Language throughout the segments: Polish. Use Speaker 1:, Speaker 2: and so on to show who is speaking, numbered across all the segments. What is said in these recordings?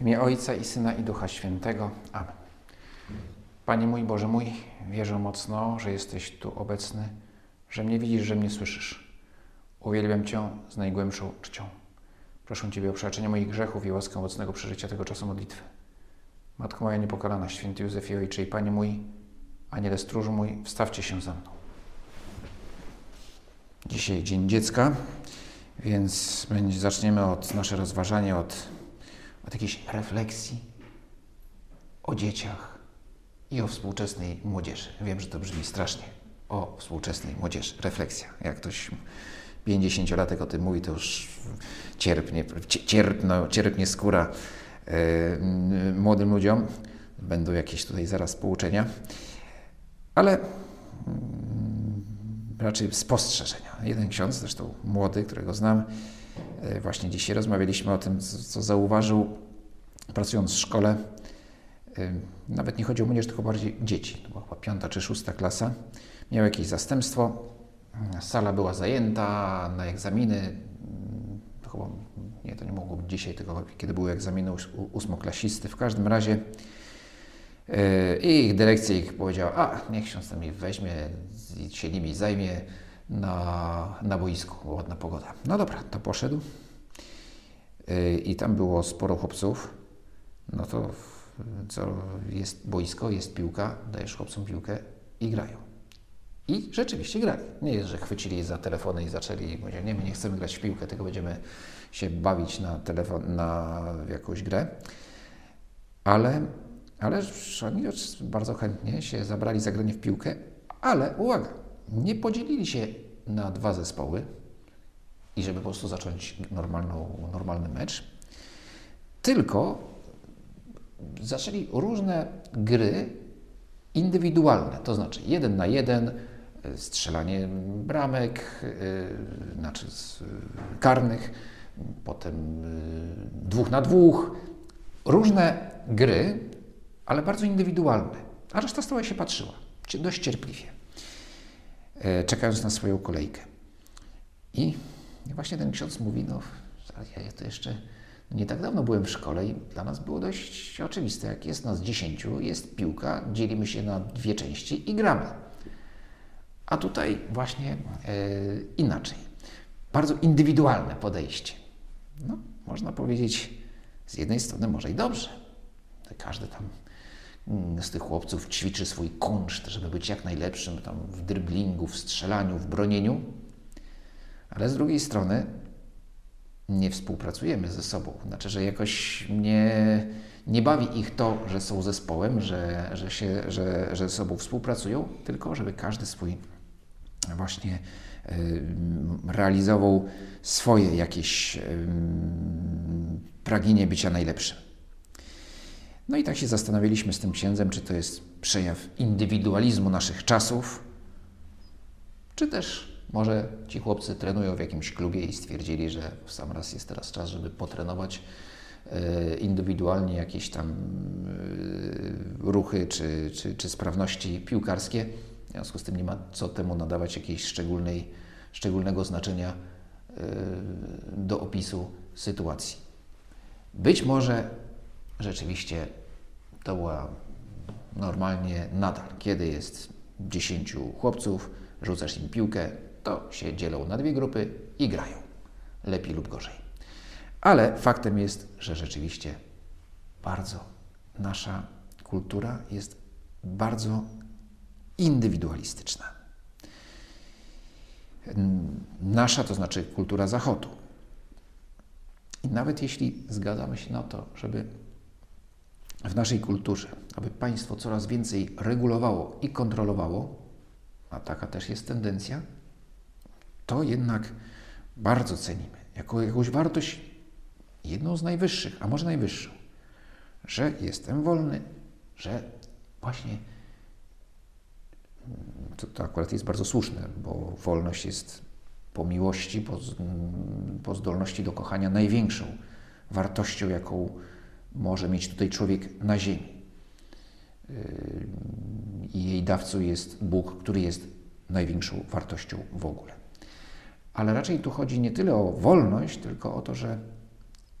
Speaker 1: W imię Ojca i Syna i Ducha Świętego. Amen. Panie mój, Boże mój, wierzę mocno, że jesteś tu obecny, że mnie widzisz, że mnie słyszysz. Uwielbiam Cię z najgłębszą czcią. Proszę Ciebie o przebaczenie moich grzechów i łaskę owocnego przeżycia tego czasu modlitwy. Matko moja niepokalana, święty Józefie Ojcze i Panie mój, Aniele stróżu mój, wstawcie się za mną. Dzisiaj Dzień Dziecka, więc zaczniemy od nasze rozważanie od, od jakiejś refleksji o dzieciach i o współczesnej młodzieży. Wiem, że to brzmi strasznie. O współczesnej młodzieży. Refleksja. Jak ktoś 50-latek o tym mówi, to już cierpnie, cierpno, cierpnie skóra yy, młodym ludziom. Będą jakieś tutaj zaraz pouczenia. Ale yy, raczej spostrzeżenia. Jeden ksiądz, zresztą młody, którego znam, właśnie dzisiaj rozmawialiśmy o tym, co zauważył pracując w szkole. Nawet nie chodzi o młodzież, tylko bardziej dzieci. To była chyba piąta czy szósta klasa. Miał jakieś zastępstwo. Sala była zajęta na egzaminy. To chyba, nie, to nie mogło być dzisiaj, tylko kiedy były egzaminy ósmoklasisty. W każdym razie i ich dyrekcja ich powiedziała, a niech ksiądz tam ich weźmie i się nimi zajmie na, na boisku, bo ładna pogoda. No dobra, to poszedł. I tam było sporo chłopców. No to co jest boisko, jest piłka, dajesz chłopcom piłkę i grają. I rzeczywiście grali. Nie jest, że chwycili za telefony i zaczęli powiedzieć, nie, my nie chcemy grać w piłkę, tylko będziemy się bawić na telefon, na jakąś grę. Ale, ale oni bardzo chętnie się zabrali za granie w piłkę, ale uwaga, nie podzielili się na dwa zespoły i żeby po prostu zacząć normalną, normalny mecz, tylko zaczęli różne gry indywidualne, to znaczy jeden na jeden, strzelanie bramek, znaczy karnych, potem dwóch na dwóch, różne gry, ale bardzo indywidualne. A reszta stała się patrzyła, dość cierpliwie, czekając na swoją kolejkę. I właśnie ten ksiądz mówi, no ja to jeszcze nie tak dawno byłem w szkole i dla nas było dość oczywiste, jak jest nas dziesięciu, jest piłka, dzielimy się na dwie części i gramy. A tutaj właśnie e, inaczej. Bardzo indywidualne podejście. No, można powiedzieć, z jednej strony może i dobrze. Każdy tam z tych chłopców ćwiczy swój kunszt, żeby być jak najlepszym tam w dryblingu, w strzelaniu, w bronieniu. Ale z drugiej strony nie współpracujemy ze sobą. Znaczy, że jakoś nie, nie bawi ich to, że są zespołem, że, że, się, że, że ze sobą współpracują, tylko żeby każdy swój właśnie y, realizował swoje jakieś y, pragnienie bycia najlepszym. No i tak się zastanawialiśmy z tym księdzem, czy to jest przejaw indywidualizmu naszych czasów, czy też może ci chłopcy trenują w jakimś klubie i stwierdzili, że w sam raz jest teraz czas, żeby potrenować e, indywidualnie jakieś tam e, ruchy czy, czy, czy sprawności piłkarskie. W związku z tym nie ma co temu nadawać jakiejś szczególnej, szczególnego znaczenia e, do opisu sytuacji. Być może rzeczywiście to była normalnie nadal, kiedy jest dziesięciu chłopców, rzucasz im piłkę, to się dzielą na dwie grupy i grają. Lepiej lub gorzej. Ale faktem jest, że rzeczywiście bardzo nasza kultura jest bardzo indywidualistyczna. Nasza to znaczy kultura Zachodu. I nawet jeśli zgadzamy się na to, żeby w naszej kulturze, aby państwo coraz więcej regulowało i kontrolowało, a taka też jest tendencja, to jednak bardzo cenimy jako jakąś wartość, jedną z najwyższych, a może najwyższą, że jestem wolny, że właśnie to, to akurat jest bardzo słuszne, bo wolność jest po miłości, po, po zdolności do kochania największą wartością, jaką może mieć tutaj człowiek na ziemi. Yy, I jej dawcą jest Bóg, który jest największą wartością w ogóle. Ale raczej tu chodzi nie tyle o wolność, tylko o to, że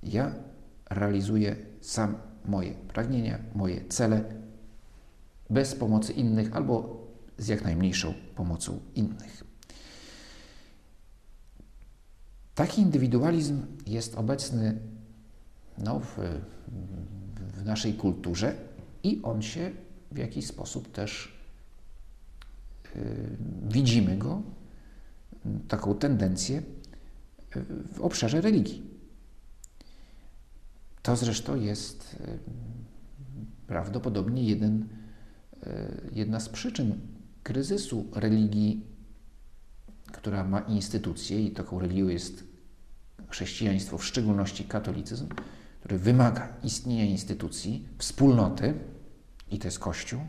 Speaker 1: ja realizuję sam moje pragnienia, moje cele bez pomocy innych albo z jak najmniejszą pomocą innych. Taki indywidualizm jest obecny no, w, w naszej kulturze i on się w jakiś sposób też yy, widzimy go, taką tendencję w obszarze religii. To zresztą jest yy, prawdopodobnie jeden, jedna z przyczyn kryzysu religii, która ma instytucje, i taką religią jest chrześcijaństwo, w szczególności katolicyzm, który wymaga istnienia instytucji, wspólnoty, i to jest Kościół.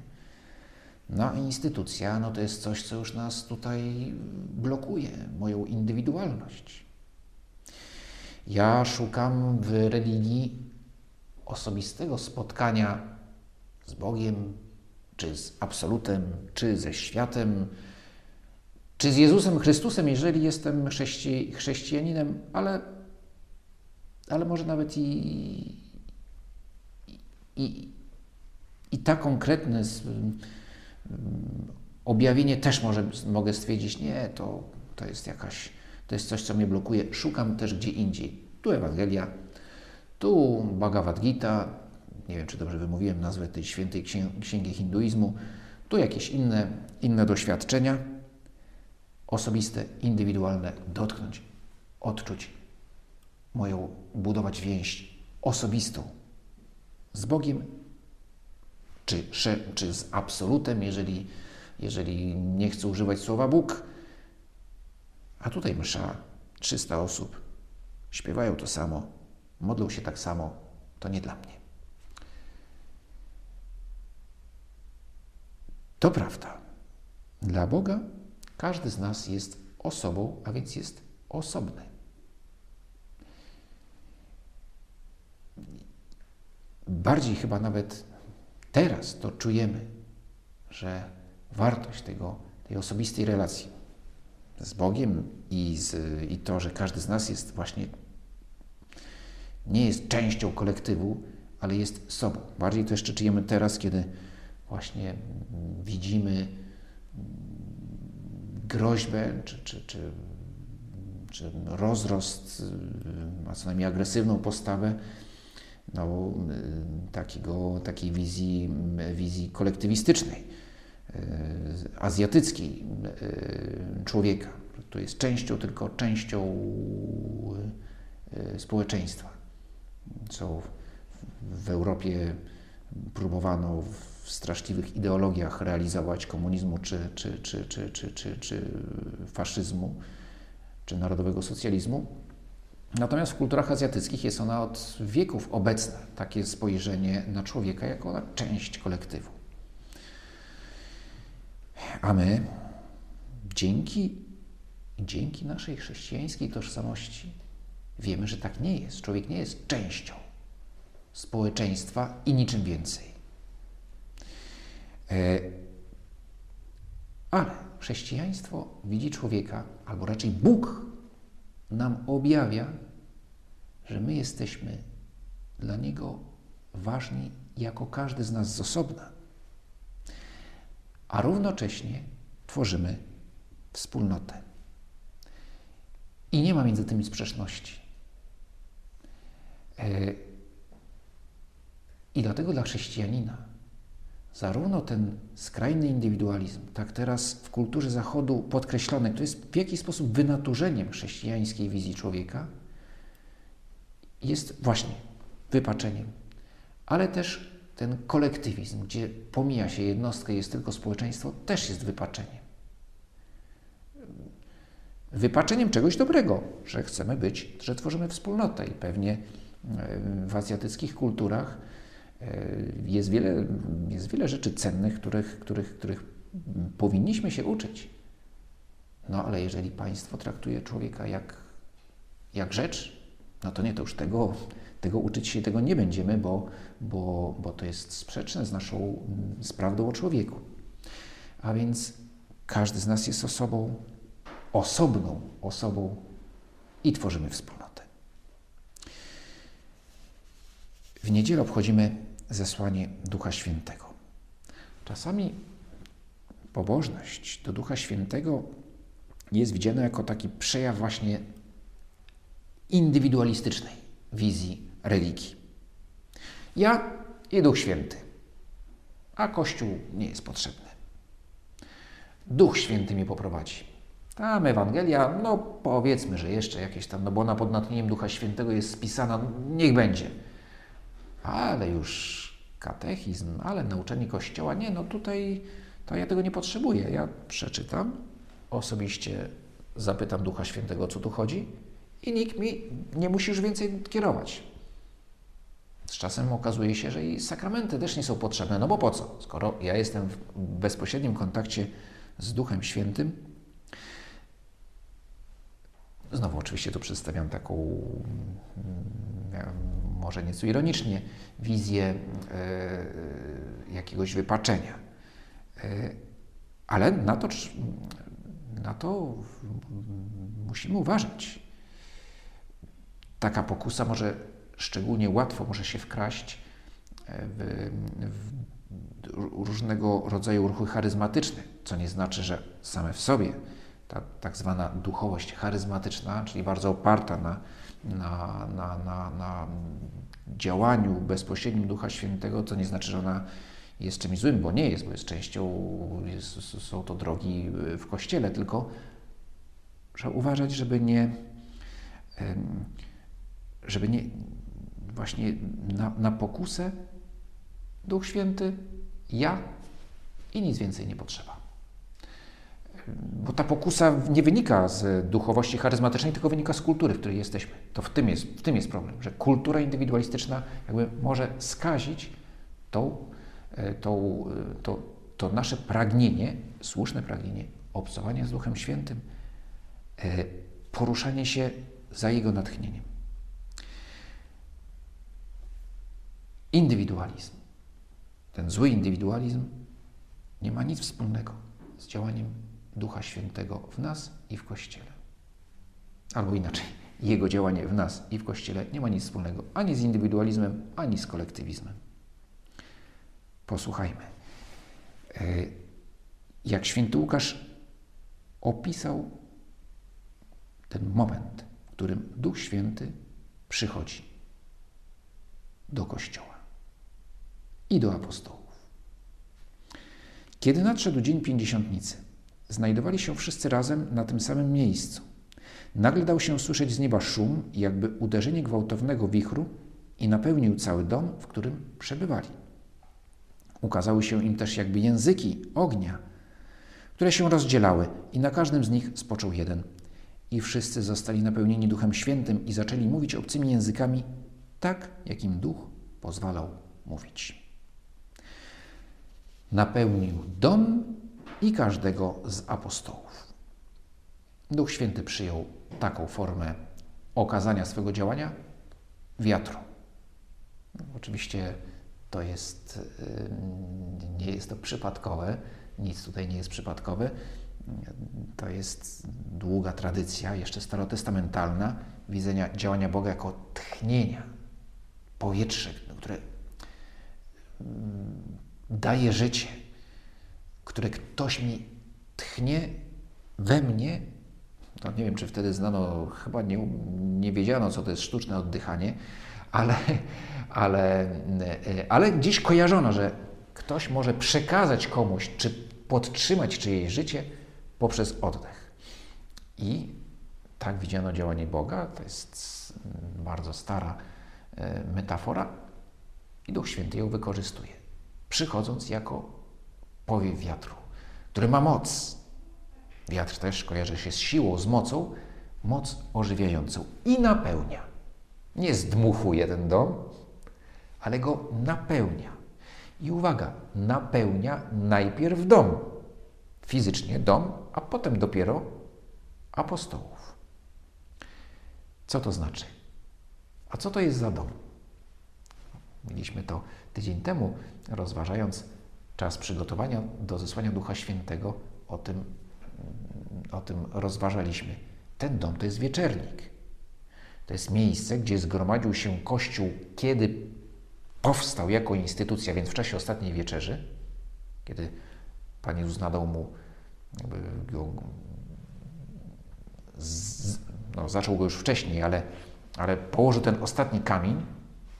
Speaker 1: No a instytucja, no to jest coś, co już nas tutaj blokuje, moją indywidualność. Ja szukam w religii osobistego spotkania z Bogiem, czy z Absolutem, czy ze światem, czy z Jezusem Chrystusem, jeżeli jestem chrześci chrześcijaninem, ale, ale może nawet i, i, i tak konkretne objawienie też może, mogę stwierdzić, nie, to, to jest jakaś, to jest coś, co mnie blokuje. Szukam też gdzie indziej. Tu Ewangelia, tu Bhagavad Gita, nie wiem, czy dobrze wymówiłem nazwę tej świętej księgi hinduizmu, tu jakieś inne, inne doświadczenia osobiste, indywidualne, dotknąć, odczuć moją, budować więź osobistą z Bogiem, czy, czy z absolutem, jeżeli, jeżeli nie chcę używać słowa Bóg. A tutaj msza, 300 osób, śpiewają to samo, modlą się tak samo, to nie dla mnie. To prawda. Dla Boga każdy z nas jest osobą, a więc jest osobny. Bardziej chyba nawet teraz to czujemy, że wartość tego, tej osobistej relacji z Bogiem i, z, i to, że każdy z nas jest właśnie nie jest częścią kolektywu, ale jest sobą. Bardziej to jeszcze czujemy teraz, kiedy właśnie widzimy groźbę czy, czy, czy, czy rozrost, a co najmniej agresywną postawę no, takiego, takiej wizji, wizji kolektywistycznej, azjatyckiej człowieka, który jest częścią, tylko częścią społeczeństwa, co w Europie próbowano w straszliwych ideologiach realizować komunizmu, czy, czy, czy, czy, czy, czy, czy faszyzmu, czy narodowego socjalizmu. Natomiast w kulturach azjatyckich jest ona od wieków obecna, takie spojrzenie na człowieka jako na część kolektywu. A my dzięki, dzięki naszej chrześcijańskiej tożsamości wiemy, że tak nie jest. Człowiek nie jest częścią społeczeństwa i niczym więcej. E, ale chrześcijaństwo widzi człowieka, albo raczej Bóg nam objawia, że my jesteśmy dla Niego ważni jako każdy z nas z osobna, a równocześnie tworzymy wspólnotę. I nie ma między tymi sprzeczności. E, I dlatego dla chrześcijanina zarówno ten skrajny indywidualizm, tak teraz w kulturze Zachodu podkreślony, to jest w jakiś sposób wynaturzeniem chrześcijańskiej wizji człowieka, jest właśnie wypaczeniem, ale też ten kolektywizm, gdzie pomija się jednostkę, jest tylko społeczeństwo, też jest wypaczeniem. Wypaczeniem czegoś dobrego, że chcemy być, że tworzymy wspólnotę i pewnie e, w azjatyckich kulturach E, jest wiele, jest wiele rzeczy cennych, których, których, których powinniśmy się uczyć. No ale jeżeli państwo traktuje człowieka jak, jak rzecz, no to nie, to już tego, tego uczyć się tego nie będziemy, bo, bo, bo to jest sprzeczne z naszą z prawdą o człowieku. A więc każdy z nas jest osobą, osobną osobą i tworzymy wspólnotę. W niedzielę obchodzimy zesłanie Ducha Świętego. Czasami pobożność do Ducha Świętego jest widziana jako taki przejaw właśnie indywidualistycznej wizji religii. Ja i Duch Święty, a Kościół nie jest potrzebny. Duch Święty mnie poprowadzi. Tam Ewangelia, no powiedzmy, że jeszcze jakieś tam, no bo ona pod natchnieniem Ducha Świętego jest spisana, niech będzie. Ale już katechizm, ale nauczenie Kościoła, nie, no tutaj to ja tego nie potrzebuję. Ja przeczytam, osobiście zapytam Ducha Świętego, o co tu chodzi i nikt mi nie musi już więcej kierować. Z czasem okazuje się, że i sakramenty też nie są potrzebne. No bo po co? Skoro ja jestem w bezpośrednim kontakcie z Duchem Świętym, znowu oczywiście tu przedstawiam taką, mm, może nieco ironicznie, wizję e, jakiegoś wypaczenia. E, ale na to, na to musimy uważać. Taka pokusa może szczególnie łatwo może się wkraść e, w, w różnego rodzaju ruchy charyzmatyczne, co nie znaczy, że same w sobie ta tak zwana duchowość charyzmatyczna, czyli bardzo oparta na, na, na, na, na działaniu bezpośrednim Ducha Świętego, to nie znaczy, że ona jest czymś złym, bo nie jest, bo jest częścią, jest, są to drogi w Kościele, tylko trzeba uważać, żeby nie, żeby nie, właśnie na, na pokusę Duch Święty, ja i nic więcej nie potrzeba. Bo ta pokusa nie wynika z duchowości charyzmatycznej, tylko wynika z kultury, w której jesteśmy. To w tym jest, w tym jest problem, że kultura indywidualistyczna jakby może skazić tą, e, tą, e, to, to nasze pragnienie, słuszne pragnienie obcowania z Duchem Świętym, e, poruszanie się za Jego natchnieniem. Indywidualizm, ten zły indywidualizm nie ma nic wspólnego z działaniem Ducha Świętego w nas i w Kościele. Albo inaczej, Jego działanie w nas i w Kościele nie ma nic wspólnego ani z indywidualizmem, ani z kolektywizmem. Posłuchajmy. E, jak święty Łukasz opisał ten moment, w którym Duch Święty przychodzi do Kościoła i do apostołów. Kiedy nadszedł dzień pięćdziesiątnicy, znajdowali się wszyscy razem na tym samym miejscu. Nagle dał się słyszeć z nieba szum, jakby uderzenie gwałtownego wichru i napełnił cały dom, w którym przebywali. Ukazały się im też jakby języki ognia, które się rozdzielały i na każdym z nich spoczął jeden. I wszyscy zostali napełnieni Duchem Świętym i zaczęli mówić obcymi językami tak, jak im Duch pozwalał mówić. Napełnił dom i każdego z apostołów. Duch Święty przyjął taką formę okazania swego działania wiatru. Oczywiście to jest, nie jest to przypadkowe, nic tutaj nie jest przypadkowe. To jest długa tradycja, jeszcze starotestamentalna, widzenia działania Boga jako tchnienia, powietrze, które daje życie, które ktoś mi tchnie we mnie, to nie wiem, czy wtedy znano, chyba nie, nie wiedziano, co to jest sztuczne oddychanie, ale, ale, ale gdzieś kojarzono, że ktoś może przekazać komuś, czy podtrzymać czyjeś życie poprzez oddech. I tak widziano działanie Boga, to jest bardzo stara e, metafora i Duch Święty ją wykorzystuje, przychodząc jako powiew wiatru, który ma moc. Wiatr też kojarzy się z siłą, z mocą, moc ożywiającą i napełnia. Nie zdmuchuje ten dom, ale go napełnia. I uwaga, napełnia najpierw dom, fizycznie dom, a potem dopiero apostołów. Co to znaczy? A co to jest za dom? Mieliśmy to tydzień temu, rozważając czas przygotowania do zesłania Ducha Świętego, o tym, o tym rozważaliśmy. Ten dom to jest wieczernik. To jest miejsce, gdzie zgromadził się Kościół, kiedy powstał jako instytucja, więc w czasie ostatniej wieczerzy, kiedy Pan Jezus nadał mu, jakby go, z, no, zaczął go już wcześniej, ale, ale położył ten ostatni kamień,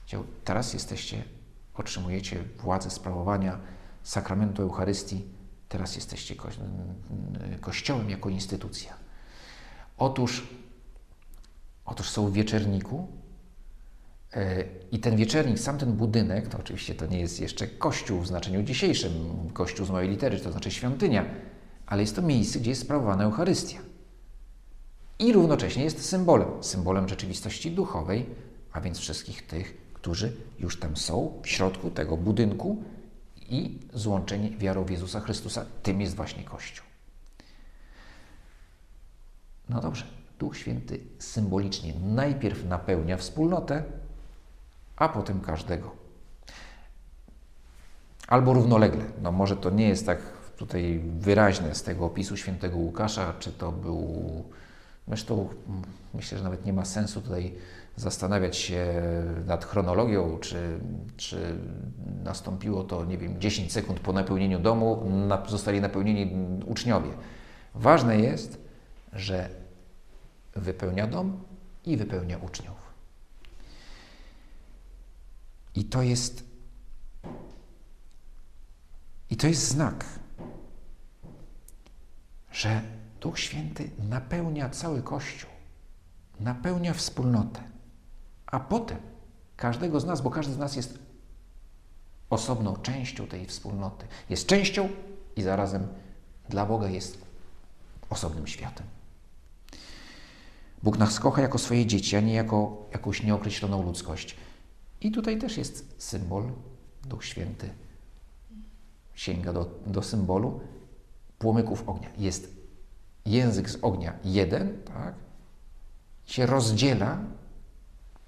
Speaker 1: powiedział, teraz jesteście, otrzymujecie władzę sprawowania sakramentu Eucharystii, teraz jesteście ko Kościołem jako instytucja. Otóż, otóż są w wieczerniku e, i ten wieczernik, sam ten budynek, to oczywiście to nie jest jeszcze kościół w znaczeniu dzisiejszym, kościół z małej litery, to znaczy świątynia, ale jest to miejsce, gdzie jest sprawowana Eucharystia. I równocześnie jest symbolem, symbolem rzeczywistości duchowej, a więc wszystkich tych, którzy już tam są, w środku tego budynku i złączeni wiarą w Jezusa Chrystusa. Tym jest właśnie Kościół. No dobrze, Duch Święty symbolicznie najpierw napełnia wspólnotę, a potem każdego. Albo równolegle. No może to nie jest tak tutaj wyraźne z tego opisu świętego Łukasza, czy to był. Zresztą myślę, że nawet nie ma sensu tutaj zastanawiać się nad chronologią, czy, czy nastąpiło to, nie wiem, 10 sekund po napełnieniu domu, na, zostali napełnieni uczniowie. Ważne jest, że wypełnia dom i wypełnia uczniów. I to jest i to jest znak, że Duch Święty napełnia cały Kościół, napełnia wspólnotę, a potem każdego z nas, bo każdy z nas jest osobną częścią tej wspólnoty, jest częścią i zarazem dla Boga jest osobnym światem. Bóg nas kocha jako swoje dzieci, a nie jako jakąś nieokreśloną ludzkość. I tutaj też jest symbol, Duch Święty sięga do, do symbolu płomyków ognia. Jest język z ognia jeden, tak? się rozdziela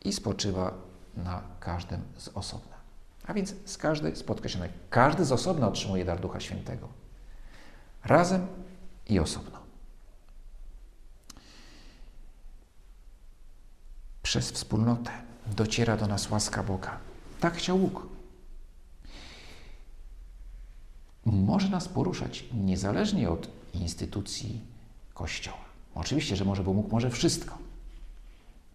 Speaker 1: i spoczywa na każdym z osobna. A więc z każdej, podkreślone, każdy z osobna otrzymuje dar Ducha Świętego. Razem i osobno. Przez wspólnotę dociera do nas łaska Boga. Tak chciał Bóg. Może nas poruszać niezależnie od instytucji Kościoła. Oczywiście, że może, bo Bóg może wszystko.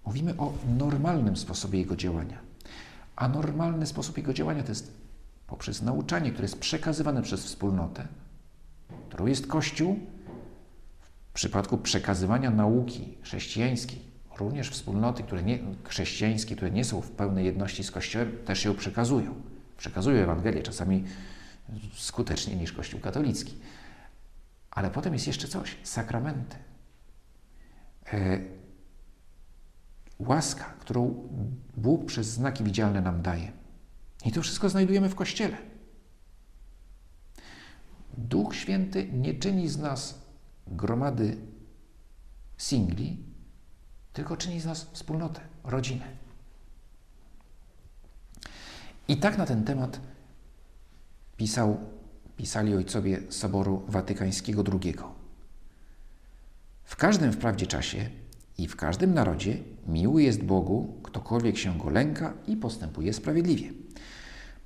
Speaker 1: Mówimy o normalnym sposobie Jego działania. A normalny sposób Jego działania to jest poprzez nauczanie, które jest przekazywane przez wspólnotę, którą jest Kościół, w przypadku przekazywania nauki chrześcijańskiej, również wspólnoty które nie, chrześcijańskie, które nie są w pełnej jedności z Kościołem, też ją przekazują. Przekazują Ewangelię czasami skuteczniej niż Kościół katolicki. Ale potem jest jeszcze coś sakramenty. Łaska, którą Bóg przez znaki widzialne nam daje. I to wszystko znajdujemy w Kościele. Duch Święty nie czyni z nas gromady singli, tylko czyni z nas wspólnotę, rodzinę. I tak na ten temat pisał, pisali ojcowie Soboru Watykańskiego II. W każdym wprawdzie czasie i w każdym narodzie miły jest Bogu, ktokolwiek się go lęka i postępuje sprawiedliwie.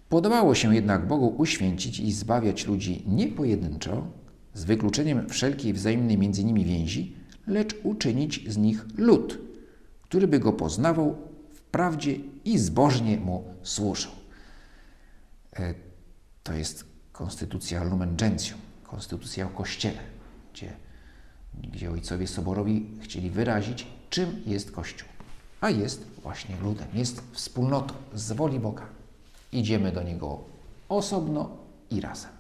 Speaker 1: Podobało się jednak Bogu uświęcić i zbawiać ludzi nie pojedynczo, z wykluczeniem wszelkiej wzajemnej między nimi więzi, lecz uczynić z nich lud, który by go poznawał w prawdzie i zbożnie mu służył. E, to jest konstytucja Lumen Gentium, konstytucja o Kościele, gdzie gdzie ojcowie soborowi chcieli wyrazić, czym jest Kościół. A jest właśnie ludem, jest wspólnotą z woli Boga. Idziemy do Niego osobno i razem.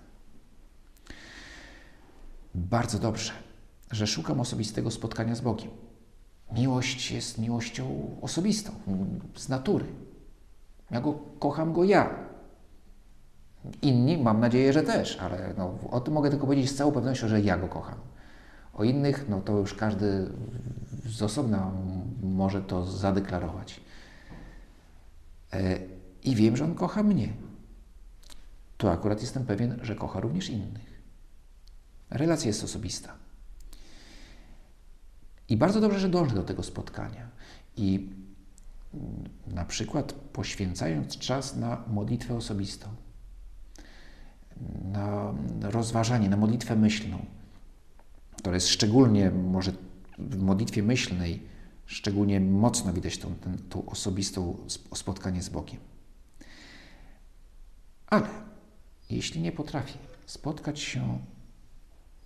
Speaker 1: Bardzo dobrze, że szukam osobistego spotkania z Bogiem. Miłość jest miłością osobistą, z natury. Ja go kocham go ja. Inni mam nadzieję, że też, ale no, o tym mogę tylko powiedzieć z całą pewnością, że ja go kocham. O innych, no to już każdy z osobna może to zadeklarować. E, I wiem, że on kocha mnie. To akurat jestem pewien, że kocha również innych. Relacja jest osobista. I bardzo dobrze, że dąży do tego spotkania. I na przykład poświęcając czas na modlitwę osobistą, na rozważanie, na modlitwę myślną. To jest szczególnie, może w modlitwie myślnej, szczególnie mocno widać tą, tą, tą osobistą spotkanie z Bogiem. Ale jeśli nie potrafię spotkać się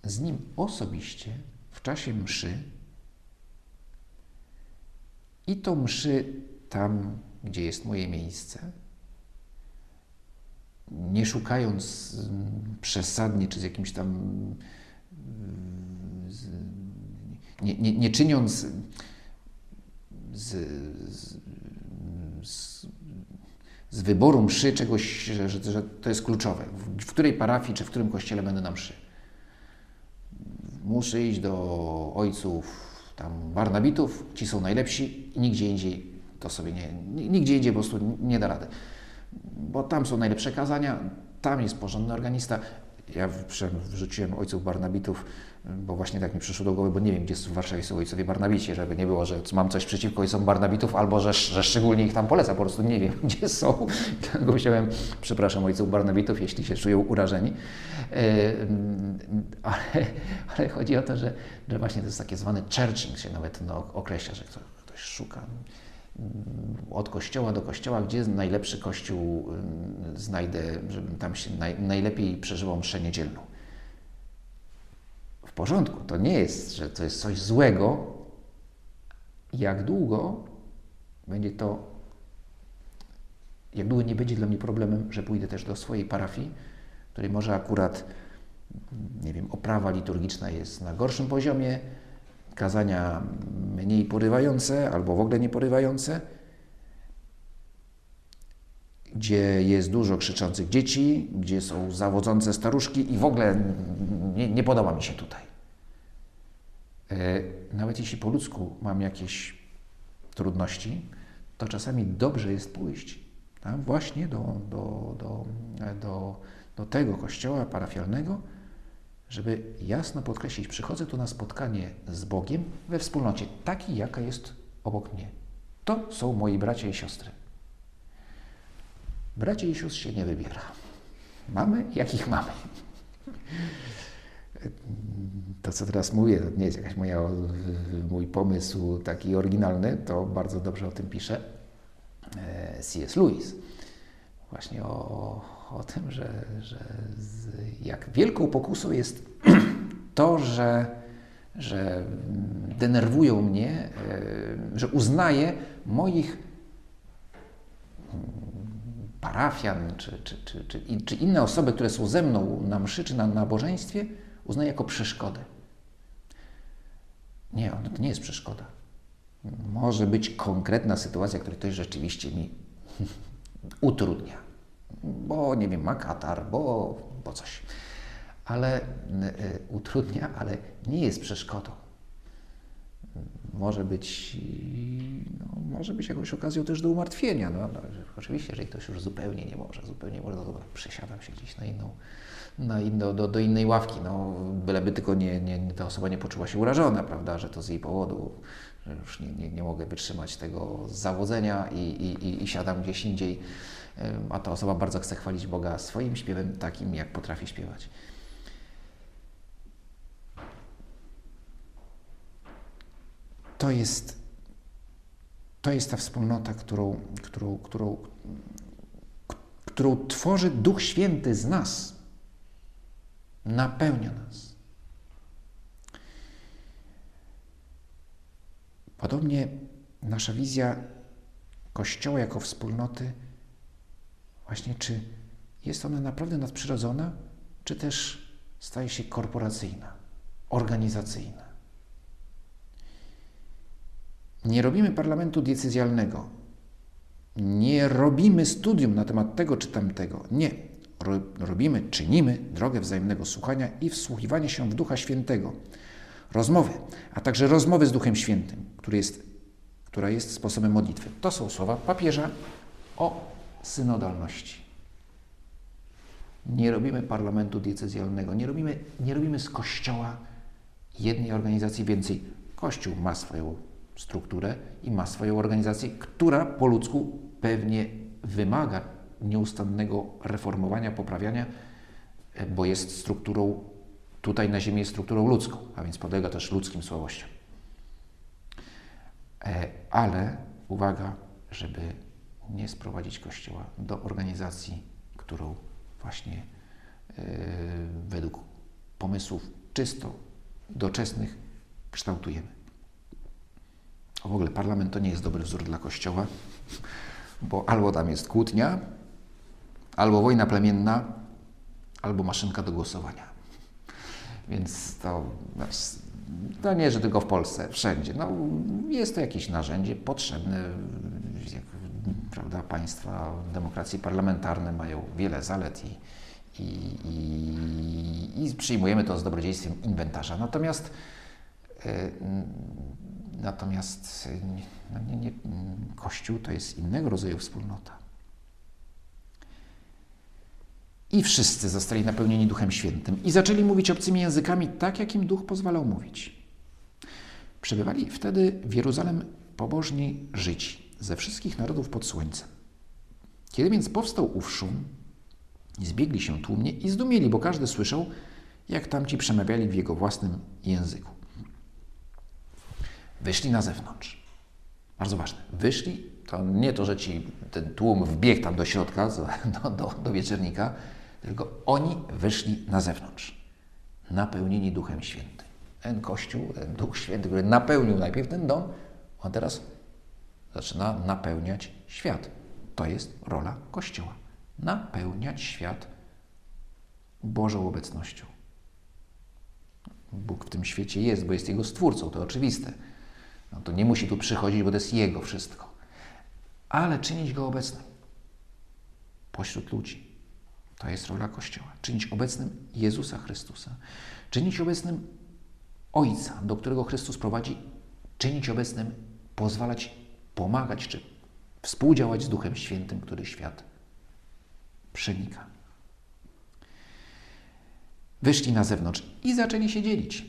Speaker 1: z Nim osobiście w czasie mszy, i to mszy tam, gdzie jest moje miejsce, nie szukając mm, przesadnie, czy z jakimś tam, mm, nie, nie, nie czyniąc z, z, z, wyboru mszy czegoś, że, że, że, to jest kluczowe. W, w której parafii czy w którym kościele będę na mszy. Muszę iść do ojców tam Barnabitów, ci są najlepsi i nigdzie indziej to sobie nie, nigdzie indziej po prostu nie da rady. Bo tam są najlepsze kazania, tam jest porządny organista. Ja wrzuciłem ojców Barnabitów, bo właśnie tak mi przyszło do głowy, bo nie wiem, gdzie w Warszawie są ojcowie Barnabici, żeby nie było, że mam coś przeciwko ojcom Barnabitów, albo że, że szczególnie ich tam polecam, po prostu nie wiem, gdzie są. Dlatego musiałem, przepraszam ojców Barnabitów, jeśli się czują urażeni. Ale, ale chodzi o to, że, że właśnie to jest takie zwane churching, się nawet no, określa, że ktoś szuka od kościoła do kościoła, gdzie najlepszy kościół znajdę, żebym tam się naj, najlepiej przeżywał mszę niedzielną. W porządku, to nie jest, że to jest coś złego. Jak długo będzie to, jak długo nie będzie dla mnie problemem, że pójdę też do swojej parafii, której może akurat, nie wiem, oprawa liturgiczna jest na gorszym poziomie, kazania mniej porywające albo w ogóle nie porywające, gdzie jest dużo krzyczących dzieci, gdzie są zawodzące staruszki i w ogóle nie, nie podoba mi się tutaj. E, nawet jeśli po ludzku mam jakieś trudności, to czasami dobrze jest pójść tak? właśnie do, do, do, do, do tego kościoła parafialnego, żeby jasno podkreślić, przychodzę tu na spotkanie z Bogiem we wspólnocie, takiej, jaka jest obok mnie. To są moi bracia i siostry. Bracia i sióstr się nie wybiera. Mamy, jakich mamy. To, co teraz mówię, to nie jest moja, mój pomysł taki oryginalny, to bardzo dobrze o tym pisze e, C.S. Lewis. Właśnie o, o tym, że, że z, jak wielką pokusą jest to, że, że denerwują mnie, e, że uznaję moich mm, parafian, czy, czy, czy, czy, czy inne osoby, które są ze mną na mszy, czy na nabożeństwie, uznaję jako przeszkodę. Nie, to nie jest przeszkoda. Może być konkretna sytuacja, która ktoś rzeczywiście mi utrudnia bo nie wiem, ma katar, bo, bo coś. Ale y, utrudnia, ale nie jest przeszkodą. Może być, no, może być jakąś okazją też do umartwienia. No, no, oczywiście, jeżeli ktoś już zupełnie nie może, zupełnie może, to przesiadam się gdzieś na inną, na inną, do, do innej ławki. No, byleby tylko nie, nie, ta osoba nie poczuła się urażona, prawda, że to z jej powodu, już nie, nie, nie mogę wytrzymać tego zawodzenia i, i, i siadam gdzieś indziej a ta osoba bardzo chce chwalić Boga swoim śpiewem, takim jak potrafi śpiewać. To jest, to jest ta wspólnota, którą, którą, którą, którą tworzy Duch Święty z nas, napełnia nas. Podobnie nasza wizja Kościoła jako wspólnoty Właśnie czy jest ona naprawdę nadprzyrodzona, czy też staje się korporacyjna, organizacyjna. Nie robimy parlamentu decyzjalnego. Nie robimy studium na temat tego czy tamtego. Nie. Robimy, czynimy drogę wzajemnego słuchania i wsłuchiwania się w Ducha Świętego. Rozmowy, a także rozmowy z Duchem Świętym, który jest, która jest sposobem modlitwy. To są słowa papieża o synodalności. Nie robimy parlamentu diecezjalnego, nie robimy, nie robimy z Kościoła jednej organizacji więcej. Kościół ma swoją strukturę i ma swoją organizację, która po ludzku pewnie wymaga nieustannego reformowania, poprawiania, e, bo jest strukturą, tutaj na Ziemi jest strukturą ludzką, a więc podlega też ludzkim słabościom. E, ale uwaga, żeby nie sprowadzić Kościoła do organizacji, którą właśnie e, według pomysłów czysto doczesnych kształtujemy. W ogóle parlament to nie jest dobry wzór dla Kościoła, bo albo tam jest kłótnia, albo wojna plemienna, albo maszynka do głosowania. Więc to, to nie, że tylko w Polsce, wszędzie. No, jest to jakieś narzędzie potrzebne. Jak, prawda, państwa demokracji parlamentarnej mają wiele zalet i, i, i, i przyjmujemy to z dobrodziejstwem inwentarza. Natomiast e, Natomiast no nie, nie, Kościół to jest innego rodzaju wspólnota. I wszyscy zostali napełnieni Duchem Świętym i zaczęli mówić obcymi językami tak, jak im Duch pozwalał mówić. Przebywali wtedy w Jeruzalem pobożni Żydzi ze wszystkich narodów pod słońcem. Kiedy więc powstał ów szum, zbiegli się tłumnie i zdumieli, bo każdy słyszał, jak tamci przemawiali w jego własnym języku. Wyszli na zewnątrz. Bardzo ważne. Wyszli, to nie to, że ci ten tłum wbiegł tam do środka, do, do, do wieczernika, tylko oni wyszli na zewnątrz, napełnieni Duchem Świętym. Ten Kościół, ten Duch Święty, który napełnił najpierw ten dom, on teraz zaczyna napełniać świat. To jest rola Kościoła. Napełniać świat Bożą obecnością. Bóg w tym świecie jest, bo jest Jego stwórcą, to oczywiste. No to nie musi tu przychodzić, bo to jest Jego wszystko. Ale czynić Go obecnym pośród ludzi. To jest rola Kościoła. Czynić obecnym Jezusa Chrystusa. Czynić obecnym Ojca, do którego Chrystus prowadzi. Czynić obecnym, pozwalać pomagać czy współdziałać z Duchem Świętym, który świat przenika. Wyszli na zewnątrz i zaczęli się dzielić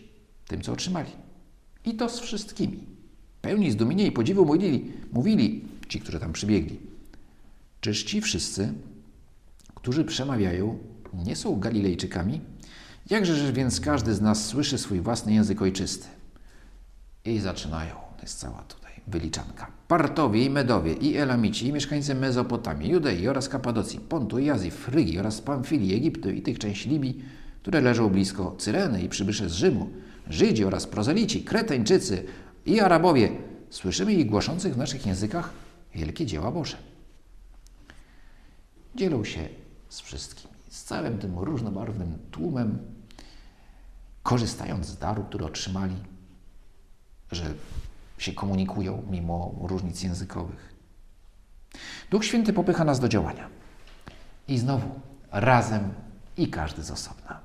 Speaker 1: tym, co otrzymali. I to z wszystkimi. Pełni zdumienia i podziwu mówili, mówili ci, którzy tam przybiegli. Czyż ci wszyscy, którzy przemawiają, nie są Galilejczykami? Jakże więc każdy z nas słyszy swój własny język ojczysty? I zaczynają, to jest cała tutaj wyliczanka. Partowie i Medowie, i Elamici, i mieszkańcy Mezopotamii, Judei oraz Kapadocji, Pontu i Azji, Frygii oraz Pamfilii, Egiptu i tych części Libii, które leżą blisko Cyreny i przybysze z Rzymu, Żydzi oraz prozelici, Kretańczycy i Arabowie, słyszymy ich głoszących w naszych językach wielkie dzieła Boże. Dzielą się z wszystkimi, z całym tym różnobarwnym tłumem, korzystając z daru, który otrzymali, że się komunikują mimo różnic językowych. Duch Święty popycha nas do działania. I znowu razem i każdy z osobna.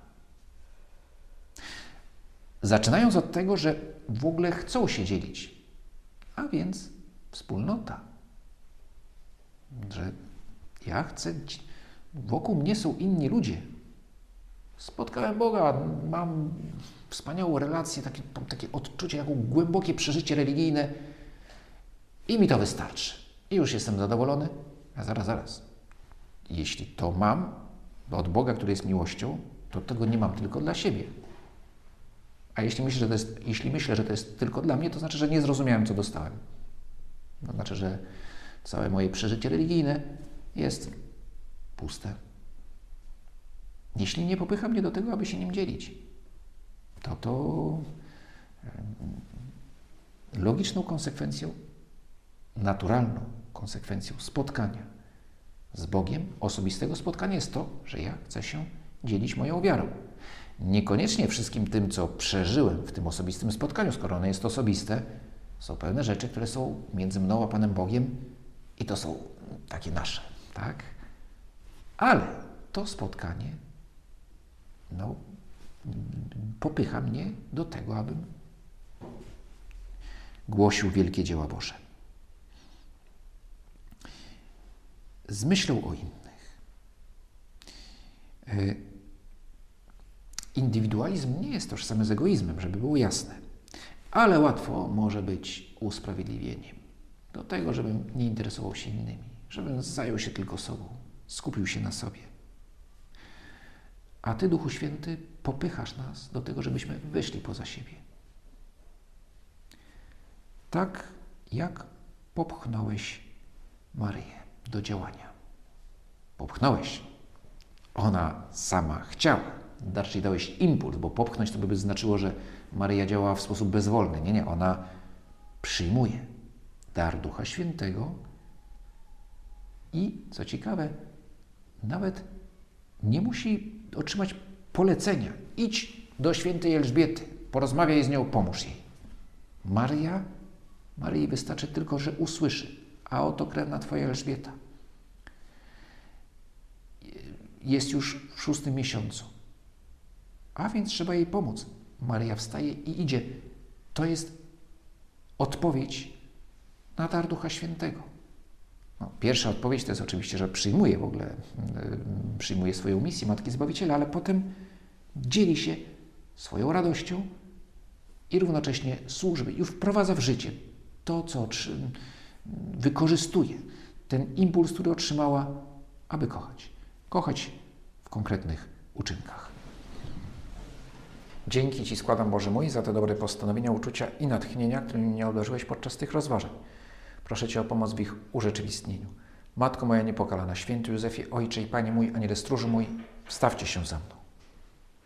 Speaker 1: Zaczynając od tego, że w ogóle chcą się dzielić, a więc wspólnota. Że ja chcę, wokół mnie są inni ludzie. Spotkałem Boga, mam wspaniałą relację, takie, takie odczucie, jako głębokie przeżycie religijne i mi to wystarczy. I już jestem zadowolony. A zaraz, zaraz. Jeśli to mam od Boga, który jest miłością, to tego nie mam tylko dla siebie. A jeśli myślę, że to jest, jeśli myślę, że to jest tylko dla mnie, to znaczy, że nie zrozumiałem, co dostałem. To znaczy, że całe moje przeżycie religijne jest puste. Jeśli nie popycha mnie do tego, aby się nim dzielić, to to logiczną konsekwencją, naturalną konsekwencją spotkania z Bogiem, osobistego spotkania jest to, że ja chcę się dzielić moją wiarą. Niekoniecznie wszystkim tym, co przeżyłem w tym osobistym spotkaniu, skoro ono jest osobiste, są pewne rzeczy, które są między mną a Panem Bogiem i to są takie nasze, tak? Ale to spotkanie no, popycha mnie do tego, abym głosił wielkie dzieła Boże. Z myślą o innych. Indywidualizm nie jest tożsamy z egoizmem, żeby było jasne, ale łatwo może być usprawiedliwieniem do tego, żebym nie interesował się innymi, żebym zajął się tylko sobą, skupił się na sobie. A Ty, Duchu Święty, popychasz nas do tego, żebyśmy wyszli poza siebie. Tak jak popchnąłeś Maryję do działania. Popchnąłeś. Ona sama chciała. Raczej dałeś impuls, bo popchnąć to by znaczyło, że Maryja działała w sposób bezwolny. Nie, nie, ona przyjmuje dar Ducha Świętego i, co ciekawe, nawet nie musi otrzymać polecenia. Idź do świętej Elżbiety, porozmawiaj z nią, pomóż jej. Maria, Maryi wystarczy tylko, że usłyszy, a oto krewna Twoja Elżbieta. Jest już w szóstym miesiącu, a więc trzeba jej pomóc. Maria wstaje i idzie. To jest odpowiedź na dar Ducha Świętego. No, pierwsza odpowiedź to jest oczywiście, że przyjmuje w ogóle, yy, przyjmuje swoją misję Matki Zbawiciela, ale potem dzieli się swoją radością i równocześnie służby, już wprowadza w życie to, co wykorzystuje, ten impuls, który otrzymała, aby kochać. Kochać w konkretnych uczynkach. Dzięki Ci składam, Boże mój, za te dobre postanowienia, uczucia i natchnienia, którymi mnie obdarzyłeś podczas tych rozważań. Proszę Cię o pomoc w ich urzeczywistnieniu. Matko moja niepokalana, święty Józefie, Ojcze i Panie mój, Aniele stróży mój, wstawcie się za mną.